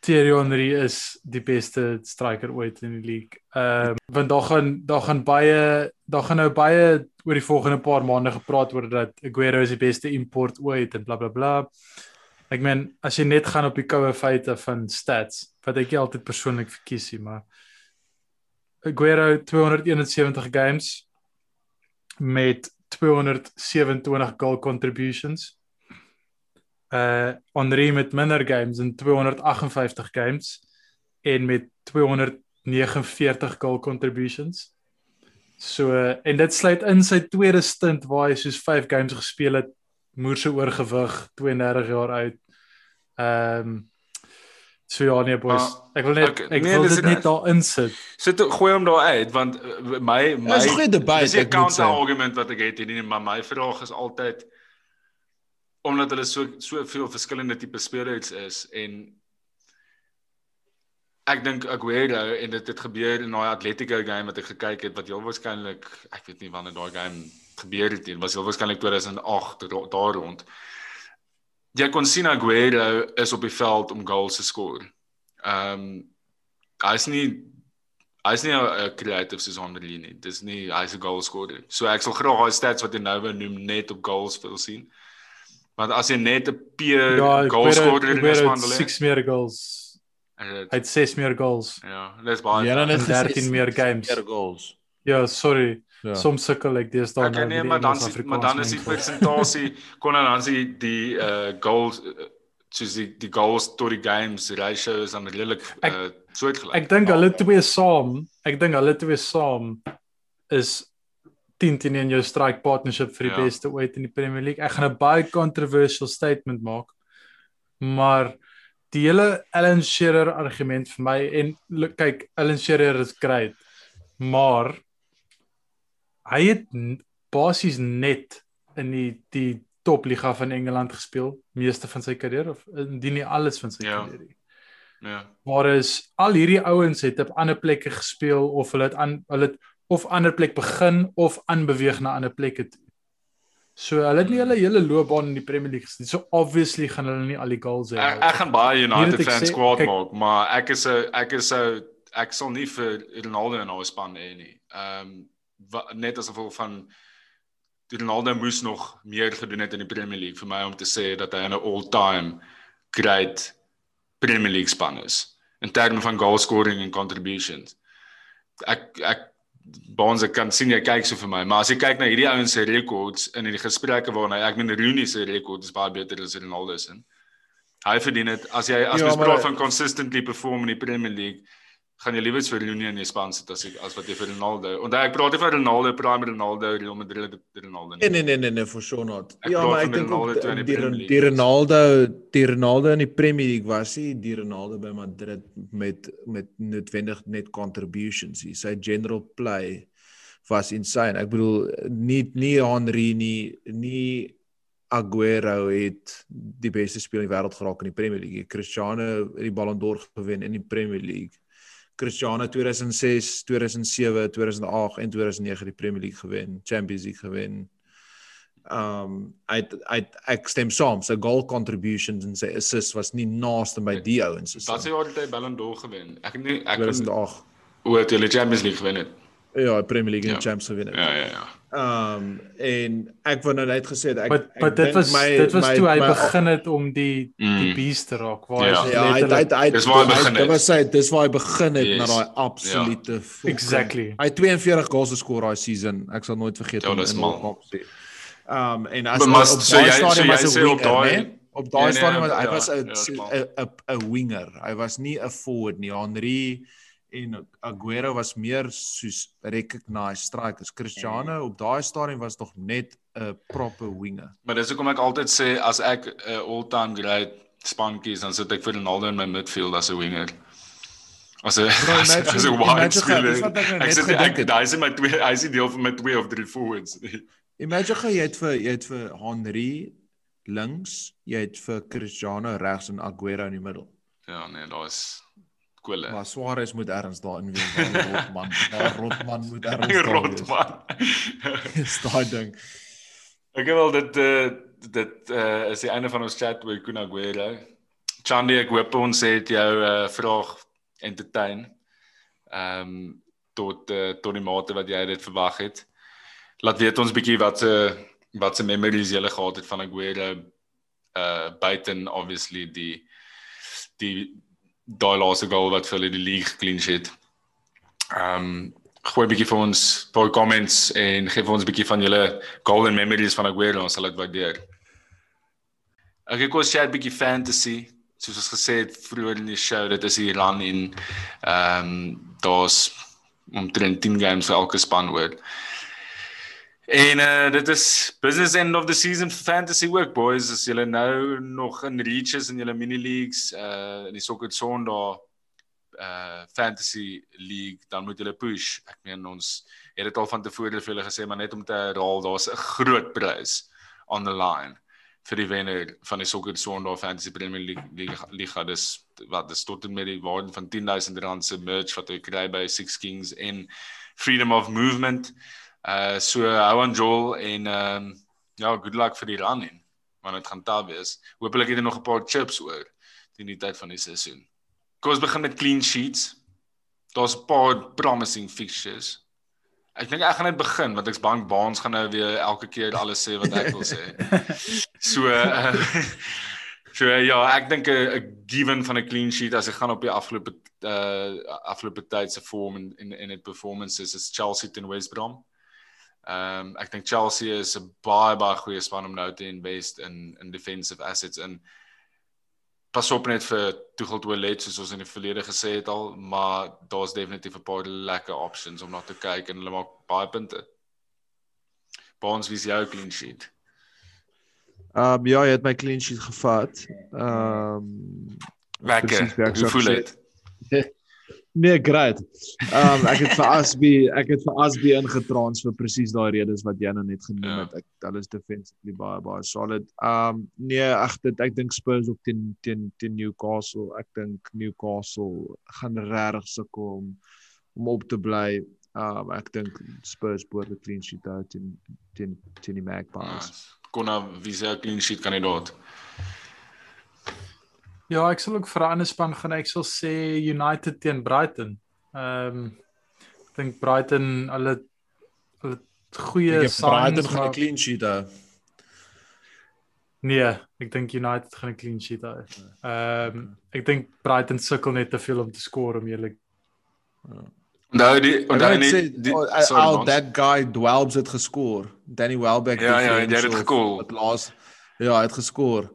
Thierry Henry is die beste striker ooit in die league. Ehm uh, want daar gaan daar gaan baie daar gaan nou baie oor die volgende paar maande gepraat word dat Aguero is die beste import ooit en bla bla bla. Ek meen as jy net gaan op die koue feite van stats wat ek nie altyd persoonlik verkies nie, maar Aguero 271 games met 227 goal contributions. Uh Henry met minder games en 258 games en met 249 goal contributions. So en dit sluit in sy tweede stint waar hy soos 5 games gespeel het, moerse oorgewig, 32 jaar oud. Ehm um, so ja nee boys, Maar- ek wil net okay, ek nee, wil dis dit net daar insit. Sit gooi hom daar uit want uh, my my Dis 'n goeie debat, Dis 'n ek moet sê. counter argument wat ek het hier nie, maar my vraag is altyd omdat hulle so soveel verskillende tipe spelers is en ek dink Aguero en dit het gebeur in daai Atletico game wat ek gekyk het wat heel waarskynlik ek weet nie wanneer daai game gebeur het nie was heel waarskynlik 2008 ro- daar rond. Jy kon sien Aguero is op die veld om goals te skoor ehm um, hy's nie hy's nie 'n creative soos Henry nie dis nie hy's 'n goal scorer so ek sal graag daai stats wat jy nou wou noem net op goals wil sien. Want as jy net 'n peer Ja, goal scorer in 'n Aguero span het wil hê 6 meer goals. Hy het 6 meer goals. Ja, dis baie. Ja, dan het 13 meer games. Meer goals. Ja, sorry. Ja. Soms sukkel ek deesdae Ek nee, maar dan is maar dan is die persentasie kon dan is die die uh goals uh, soos die die goals tot die games ratio is dan redelik uh soortgelyk. Ek dink hulle twee saam, ek dink hulle twee saam is 10 teen 1 jou strike partnership vir die Ja. beste ooit in die Premier League. Ek gaan 'n baie controversial statement maak. Maar die hele Alan Shearer argument vir my en kyk, Alan Shearer is great, maar hy het basies net in die die topliga van Engeland gespeel, meeste van sy kariere of indien nie alles van sy Ja. kariere nie. Ja. Waar is al hierdie ouens het op ander plekke gespeel of hulle het aan hulle het of ander plek begin of aanbeweeg na ander plekke toe. So hulle het nie hulle hele loopbaan in die Premier League gesien. So obviously gaan hulle nie al die goals hê. Ek ek gaan baie United het ek fan sê- squad kyk- maak, maar ek is 'n ek is 'n ek sal nie vir Ronaldo in ons span hê nie. Ehm wa- net as gevolg van Ronaldo moes nog meer gedoen het in die Premier League vir my om te sê dat hy 'n all-time great Premier League span is in terme van goal scoring en contributions. Ek ek Bonds ek kan sien jy kyk so vir my, maar as jy kyk na hierdie ouens se rekords in die gesprekke waarna ek meen Rooney se rekord is baie beter as Ronaldo se. Hy verdien dit as jy as Ja, mens praat van consistently perform in die Premier League, gaan jy liewer vir Rooney in die span sit as ek- as wat jy vir Ronaldo. Onthou ek praat nie van Ronaldo, prime Ronaldo, Real Madrid Ronaldo Nee nie. nee nee nee, nee for sure not. Ek ja, maar ek dink die die, die. Ronaldo, die Ronaldo in die Premier League was hy die Ronaldo by Madrid met met noodwendig net contributions. Hy sy general play was insane. Ek bedoel nie nie Henry nie nie Aguero het die beste speler in die wêreld geraak in die Premier League. Cristiano het die Ballon d'Or gewen in die Premier League. Cristiano 2006, 2007, 2008 en 2009 die Premier League gewen, Champions League gewen. Um hy hy ek stem saam, sy goal contributions en sy assists was nie naaste by die ouens as Wat sê jy het hy Ballon d'Or gewen? Ek het nie ek kon 2008. hoe het hulle Champions League gewen het. Ja, Premier League en Ja. Champions gewen. het. Ja ja ja. Um en ek wou nou net gesê het ek Maar ek maar dit was my- dit was my- toe hy my- begin het om die die Mm. beast te raak waar Ja. hy Ja, hy hy hy Dis waar hy begin Dit het. was sy dis waar hy begin het Yes. na daai absolute fucking- Exactly. Hy het 42 goals geskor daai season. Ek sal nooit vergeet Ja, in. World Cup sê. Um en as Maar hy mas- op so daai so stadium jy was 'n sê op winger, daai-? Op daai Nee, nee, stadium was hy ja, was 'n ja. 'n 'n winger. Hy was nie 'n forward nie. Henry en Aguero was meer soos recognized strikers. Cristiano op daai stadium was nog net 'n proper winger. Maar dis hoekom ek altyd sê as ek 'n all-time great span kies, dan sit ek vir Ronaldo in my midfield as 'n winger. As 'n as, 'n wide speler. ek nou Ek daai is my twee, hy is nie deel van my twee of drie forwards nie. Imagine jy het vir jy het vir Henry links, jy het vir Cristiano regs en Aguero in die middel. Ja, nee, daar's kwelle. Maar Suarez moet ergens daarin wees, daai rotman. Daai rotman moet ergens daar Rot wees. man. Dis daai ding. Ek wil dit uh, dit uh, is die einde van ons chat oor Kun Aguero. Chandy, ek hoop ons het jou uh, vraag entertain. Ehm um, tot uh, tot die mate wat jy dit verwag het. Laat weet ons bietjie wat se wat se memories jy gehad het van Aguero uh buiten obviously die die daai laaste goal wat vir hulle die league clean sheet. Ehm um, gooi 'n bietjie vir ons paar comments en gee vir ons 'n bietjie van julle golden memories van Aguero, ons sal dit waardeer. Ek ek was chat 'n bietjie fantasy, soos ons gesê het vroeër in die show, dit is hier run in ehm um, daar's omtrent 10 games vir elke span oor. En uh dit is business end of the season for fantasy work boys. As julle nou nog in reaches in julle mini leagues uh in die Soccer Sondag uh fantasy league dan moet julle push. Ek meen ons het dit al van tevore vir julle gesê maar net om te herhaal daar's 'n groot prys on the line vir die wenner van die Soccer Sondag Fantasy Premier League liga, liga. dis wat dis tot en met die waarde van 10000 rand se merch wat jy kry by Six Kings en Freedom of Movement. Uh so hou aan Joel en ehm um, ja, good luck vir die run in. Want dit gaan taai wees. Hoopelik het jy nog 'n paar chips oor teen die tyd van die seisoen. Kom ons begin met clean sheets. Daar's 'n paar promising fixtures. Ek dink ek gaan net begin want ek's bang Baans gaan nou weer elke keer alles sê wat ek wil sê. So uh, so uh, ja, ek dink 'n 'n given van 'n clean sheet as ek gaan op die afgelope uh afgelope tyd se vorm en en en dit performances is Chelsea teen West Brom. Ehm um, ek dink Chelsea is 'n baie baie goeie span om nou te invest in in defensive assets in pas op net vir Tuchel Toilet soos ons in die verlede gesê het al, maar daar's definitief 'n paar lekker options om na te kyk en hulle maak baie punte. Baans wie is jou clean sheet? Ehm um, ja, jy het my clean sheet gevat. Ehm um, Lekker. Hoe voel dit? Nee, great. Ehm um, ek het vir Asby, ek het vir Asby ingetrans vir presies daai redes wat jy nou net genoem Ja. het. Ek hulle is defensively baie baie solid. Ehm um, nee, ag dit ek dink Spurs op teen teen teen Newcastle. Ek dink Newcastle gaan regtig sukkel om om op te bly. Ehm um, ek dink Spurs behoort 'n clean sheet hou teen teen teen die Magpies. Nice. Konna wie jou clean sheet kandidaat? Ja, ek sal ook vir 'n ander span gaan. Ek sal sê United teen Brighton. Ehm um, ek dink Brighton hulle hulle goeie Ek het Brighton gaan 'n clean sheet hou. nee, ek dink United gaan 'n clean sheet hou. Ehm um, ek dink Brighton sukkel net te veel om te skoor om eerlik. Onthou die onthou net die oh, sorry al that guy Dwelbs het geskoor. Danny Welbeck Ja, ja, jy het gekool. Laas ja, hy het geskoor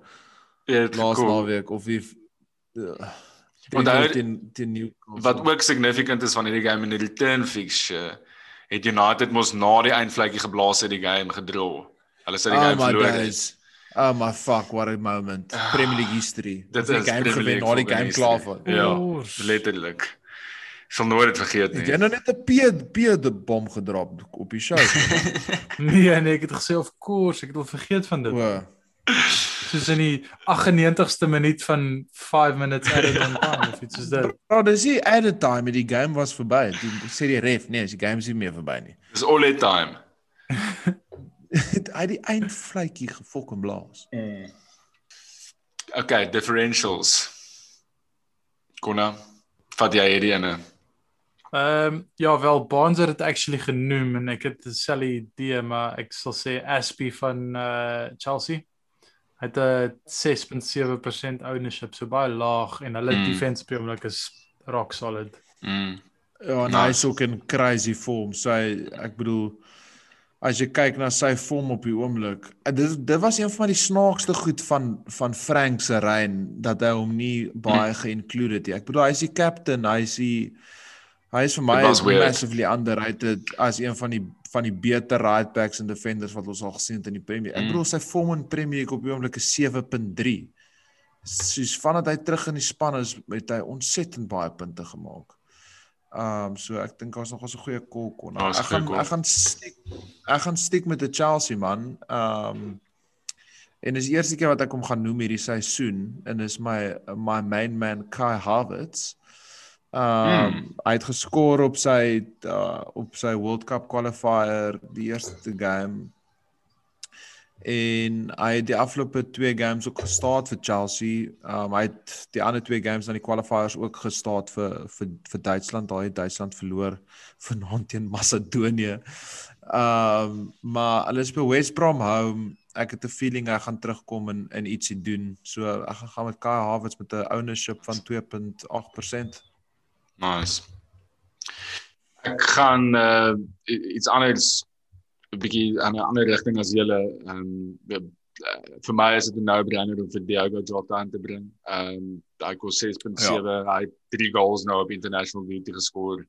laas naweek of wie uh, Onthou- teen teen Newcastle. Wat ook significant is van hierdie game in die return fixture, het United mos na die eindvlekkie geblaas uit die game gedraw. Hulle sê die Oh game verloor. het. days. Oh my fuck, what a moment. Ah, Premier League history. dit Of die is game Premier gewen League na die game klaar was. Ja, letterlik. Sal nooit dit vergeet Het jy nie. nou net 'n P P de bom gedrop op die show? Nee, nee, ek het gesê of course, ek het al vergeet van dit. o. Soos in die 98ste minuut van 5 minutes added on time of iets soos dit. Bro, dis die added time, die game was verby. Toe sê die ref, nee, die game is nie meer verby nie. Dis all that time. Hy het die eindvletjie gefok en blaas. Okay, differentials. Konna, vat jy hierdie ene? Ehm um, ja, wel Barnes het dit actually genoem en ek het dieselfde idee, maar ek sal sê Aspie van uh Chelsea. Hy het 'n 6.7% ownership, so baie laag en hulle Mm. mm. defense op die oomblik is rock solid. Mm. Ja, en Nice. hy is ook in crazy vorm. So hy, ek bedoel as jy kyk na sy vorm op die oomblik, dit dit was een van die snaakste goed van van Frank se reën dat hy hom nie baie ge-include het nie. Ek bedoel hy is die captain, hy is die hy is vir my massively underrated as een van die van die beter right backs en defenders wat ons al gesien het in die Premier. Ek Mm. bedoel sy vorm in Premier League op die oomblik is 7.3. Soos vandat hy terug in die span is, het hy ontsettend baie punte gemaak. Ehm um, so ek dink daar's nog 'n goeie call kon. Ek gaan ek gaan stiek ek gaan stiek met die Chelsea man. Ehm um, en dis die eerste keer wat ek hom gaan noem hierdie seisoen en dis my my main man Kai Havertz. Ehm um, Hmm. hy het geskor op sy uh, op sy World Cup qualifier die eerste game en hy het die afgelope 2 games ook gestaan vir Chelsea. Um hy het die ander 2 games aan die qualifiers ook gestaan vir vir vir Duitsland. Daai Duitsland verloor vanaand teen Macedonië. Um maar hulle speel West Brom home. Ek het 'n feeling hy gaan terugkom en en ietsie doen. So ek gaan gaan met Kai Havertz met 'n ownership van 2.8%. Nice. Ek gaan uh iets anders 'n bietjie aan 'n ander rigting as julle ehm um, vir my is dit 'n no-brainer om vir Diogo Jota aan te bring. Ehm um, hy kos 6.7, ja. hy het 3 goals nou op international duty geskoor.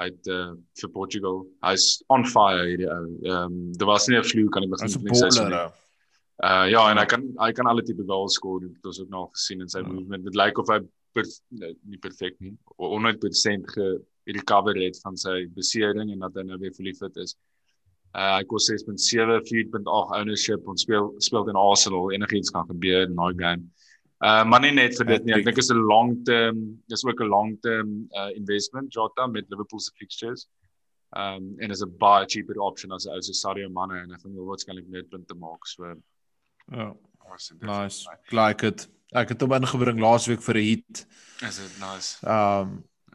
Hy het uh, vir Portugal. Hy's on fire hierdie ou. Ehm um, daar was nie 'n vloek aan die begin van die seisoen. nie. Uh ja, en hy kan hy kan alle tipe goals skoor. Dit ons ook nou gesien in sy Ja. movement. Dit lyk of hy per, nee, nie perfek nie, 100% ge-recover het van sy besering en dat hy nou weer fit is. Uh hy kos 6.7, 4.8 ownership ons speel speel in Arsenal. Enigiets kan gebeur in daai game. Uh maar nie net vir dit nie. Ek dink is 'n long term dis ook 'n long term uh investment Jota met Liverpool se fixtures. Um en is 'n baie cheaper option as so Sadio Mane en hy gaan wel waarskynlik net punte maak. So Ja. dit Nice. Like it. Ek het hom ingebring laasweek vir 'n hit. Is dit nice? Ehm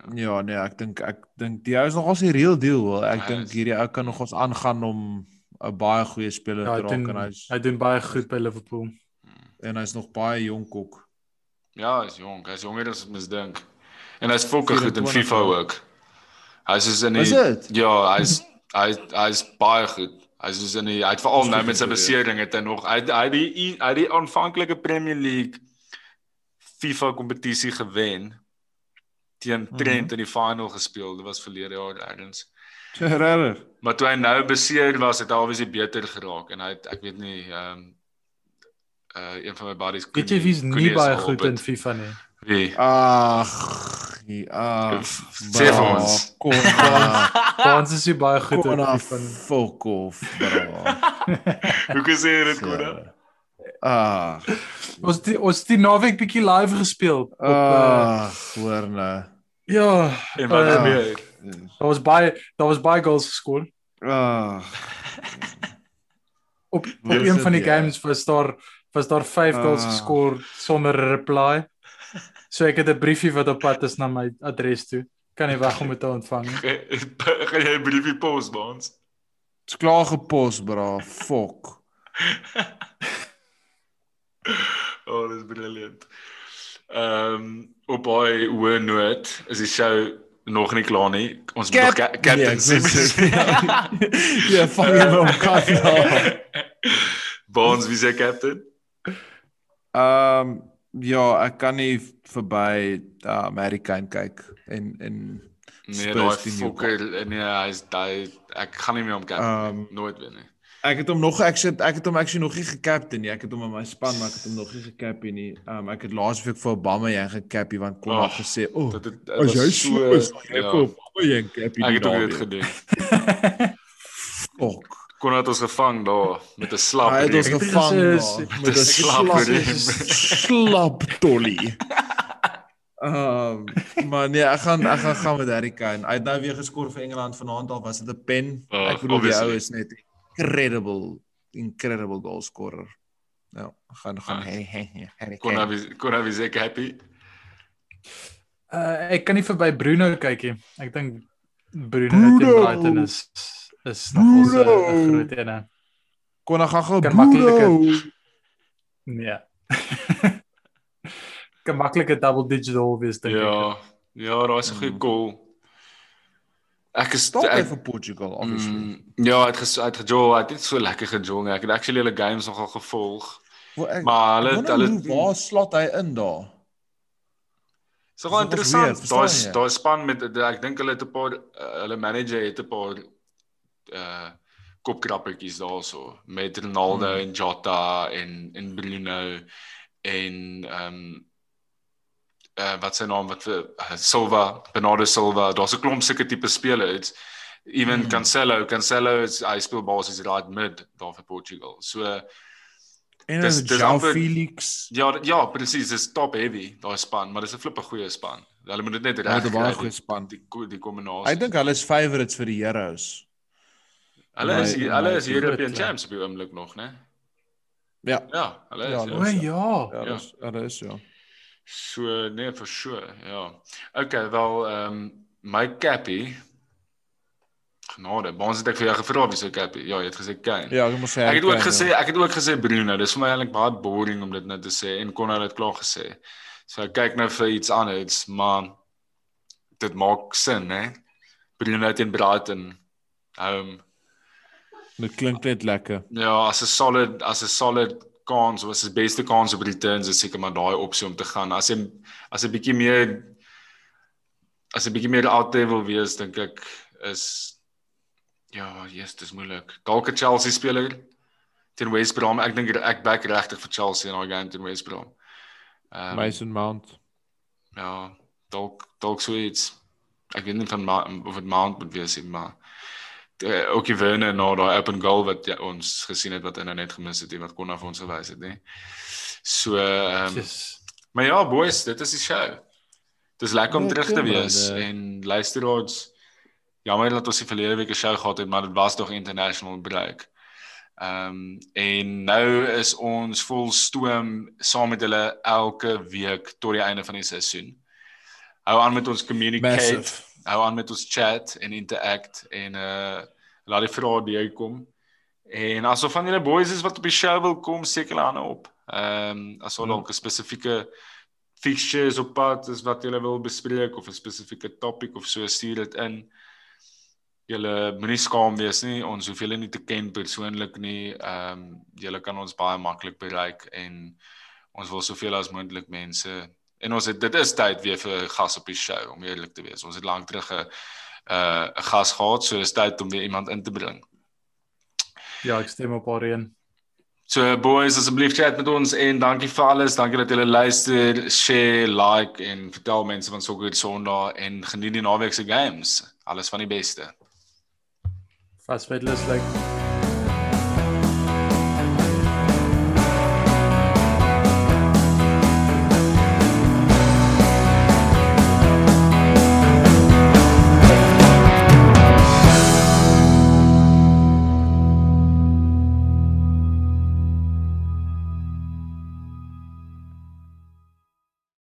um, ja, nee, ek dink ek dink die ou is nogals 'n real deal. Hoor. Ek Ja, dink is- hierdie ou kan nogals aangaan om 'n baie goeie speler Ja, te raak en hy's hy doen baie goed by Liverpool. en hy's nog baie jonk ook. Ja, hy's jonk. Hy's jonger as ek misdink. En hy's fokke goed in 24 FIFA jaar. ook. Hy's soos in die Is? Ja, hy's hy hy's baie goed. Hy's soos in die hy het veral nou met sy om te weet. besering het hy nog hy hy die hy die aanvanklike Premier League FIFA kompetisie gewen teen Mhm. Trent in die final gespeel. Dit was verlede jaar ergens. Regtig. Maar toe hy nou beseer was, het hy obviously beter geraak en hy het ek weet nie ehm um, uh een van my buddies Weet jy wie's nie baie goed in FIFA nie? Wie? Ag, ag. Sê vir ons. Kom. Ons is baie goed in. FIFA. Fuck off, bro. Hoe kan jy dit Koda? Ah, Ons die, ons die naweek bietjie live gespeel op uh, ah, hoor nou. ja, En wat uh, gebeur? daar was baie daar was baie goals geskoor. Ah, Op op Dis een van die dit, ja. games was daar was daar 5 goals Ah. geskoor sonder reply. So ek het 'n briefie wat op pad is na my adres toe. Kan nie wag om dit te ontvang nie. Gaan jy 'n briefie pos by ons? dit's klaar gepos, bro. Fuck. Oh, dis brilliant. Ehm um, op baie hoë noot is die show nog nie klaar nie. Ons moet nog Cap- ca Captain Nee, sê, ja. Ja, vang hom op kat nou. Bonds wie se captain? Ehm ja, ek kan nie verby uh, American kyk en en Nee, daai fokker nee, hy's daai ek gaan nie meer om Ehm, um, nooit weer nie. Ek het hom nog ek sit ek het hom actually nog nie gekaptein nie. Ek het hom in my span, maar ek het hom nog nie gekaptein nie. Ehm um, ek het laasweek vir Obama jy gekaptein want kon Ag, oh, gesê, "O, oh, Dit het, dit as was jy so is, jy ja. vir Obama jy kaptein." Ek het ook dit gedoen. Fuck. Kon het ons gevang daar met 'n slap. Hy het ons gevang is- daar met 'n slap slap riem. slap tolly. Ehm maar nee, ek gaan ek gaan gaan met Harry Kane. Hy het nou weer geskor vir Engeland vanaand al was dit 'n pen. Oh, ek bedoel die ou is net incredible incredible goal scorer. Ja, gaan gaan Ah. hey hey Harry Kon Kane. hy kon hy seker happy. Uh, ek kan nie verby Bruno kyk nie. Ek dink Bruno, Bruno! teen Brighton is is nog ons 'n groot een. Kon hy gaan gou Kan Bruno. Nee. kan maklike double digit hole wees dink ek. Ja. Ja, daar's 'n goeie Mm. goal. Ek is Stop ek, vir Portugal obviously. mm, ja, het ges, het gejol, hy het so lekker gejol. nie. Ek het actually hulle games nogal gevolg. Wel, ek, Maar hulle ek hulle waar slot hy in daar? So wel interessant. Daar's jy? daar span met ek dink hulle het 'n paar uh, hulle manager het 'n paar uh kopkrappertjies daarso met Ronaldo Hmm. en Jota en en Bruno en ehm um, uh wat sy naam wat vir uh, Silva, Bernardo Silva, daar's 'n klomp sulke tipe spelers. Even Hmm. Cancelo, Cancelo is hy speel basies right mid daar vir Portugal. So En Dis- dis amper- Felix. ja, ja, presies, dis top heavy daai span, maar dis 'n flippe goeie span. Hulle moet dit net reg het 'n baie kry, goeie die- span. Die die kombinasie. Ek dink hulle is favourites vir die Heroes. Hulle is my- hulle my is European ja. champs op die oomblik nog, né? Ja, Ja, hulle is. Ja, Ja, O ja. ja, Ja. dis hulle is ja. So nee, for sure. Ja. Okay, wel ehm um, my cappy Genade, het ek vir jou gevra wie se cappy. Ja, jy het gesê Kane. Ja, ek moet sê Ek het ook gesê, ja. ek het ook gesê Bruno. Dis vir my eintlik baie boring om dit nou te sê en kon hy dit klaar gesê. So ek kyk nou vir iets anders, maar dit maak sin, né? Bruno teen Brighton. Home. Dit klink net lekker. Ja, as 'n solid as 'n solid kans, was die beste kans op returns is seker maar daai opsie om te gaan. As hy as 'n bietjie meer as 'n bietjie meer out there wil wees, dink ek is ja, yes, dis moeilik. Dalk 'n Chelsea speler teen West Brom. Ek dink ek back regtig vir Chelsea in daai game teen West Brom. Ehm Mason Mount. ja, dalk dalk so iets. Ek weet nie van Ma of dit Mount moet wees nie, maar uh, ook die Werner na daai open goal wat ja, ons gesien het wat hy nou net gemis het en wat kon af ons gewys het, nê. So ehm um, Yes. maar ja, boys, dit is die show. Dis lekker om Ja, terug te wees man, en luisteraars jammer dat ons die verlede week 'n show gehad het, maar dit was tog international break. Ehm um, en nou is ons vol stoom saam met hulle elke week tot die einde van die seisoen. Hou aan met ons communicate, Massive. Hou aan met ons chat en interact en uh laat die vrae deurkom. En asof van julle boys is wat op die show wil kom, seker hulle hande op. Ehm um, as Ja. dalk 'n spesifieke fixtures op pad is wat julle wil bespreek of 'n spesifieke topic of so stuur dit in. Julle moenie skaam wees nie. Ons hoef julle nie te ken persoonlik nie. Ehm um, julle kan ons baie maklik bereik en ons wil soveel as moontlik mense en ons het dit is tyd weer vir 'n gas op die show om eerlik te wees. Ons het lank terug 'n uh 'n gas gehad, so is tyd om weer iemand in te bring. Ja, ek stem op Aryan. So boys, asseblief chat met ons en dankie vir alles. Dankie dat julle luister, share, like en vertel mense van Soccer Sondag en geniet die naweek se games. Alles van die beste. Fast Fedless like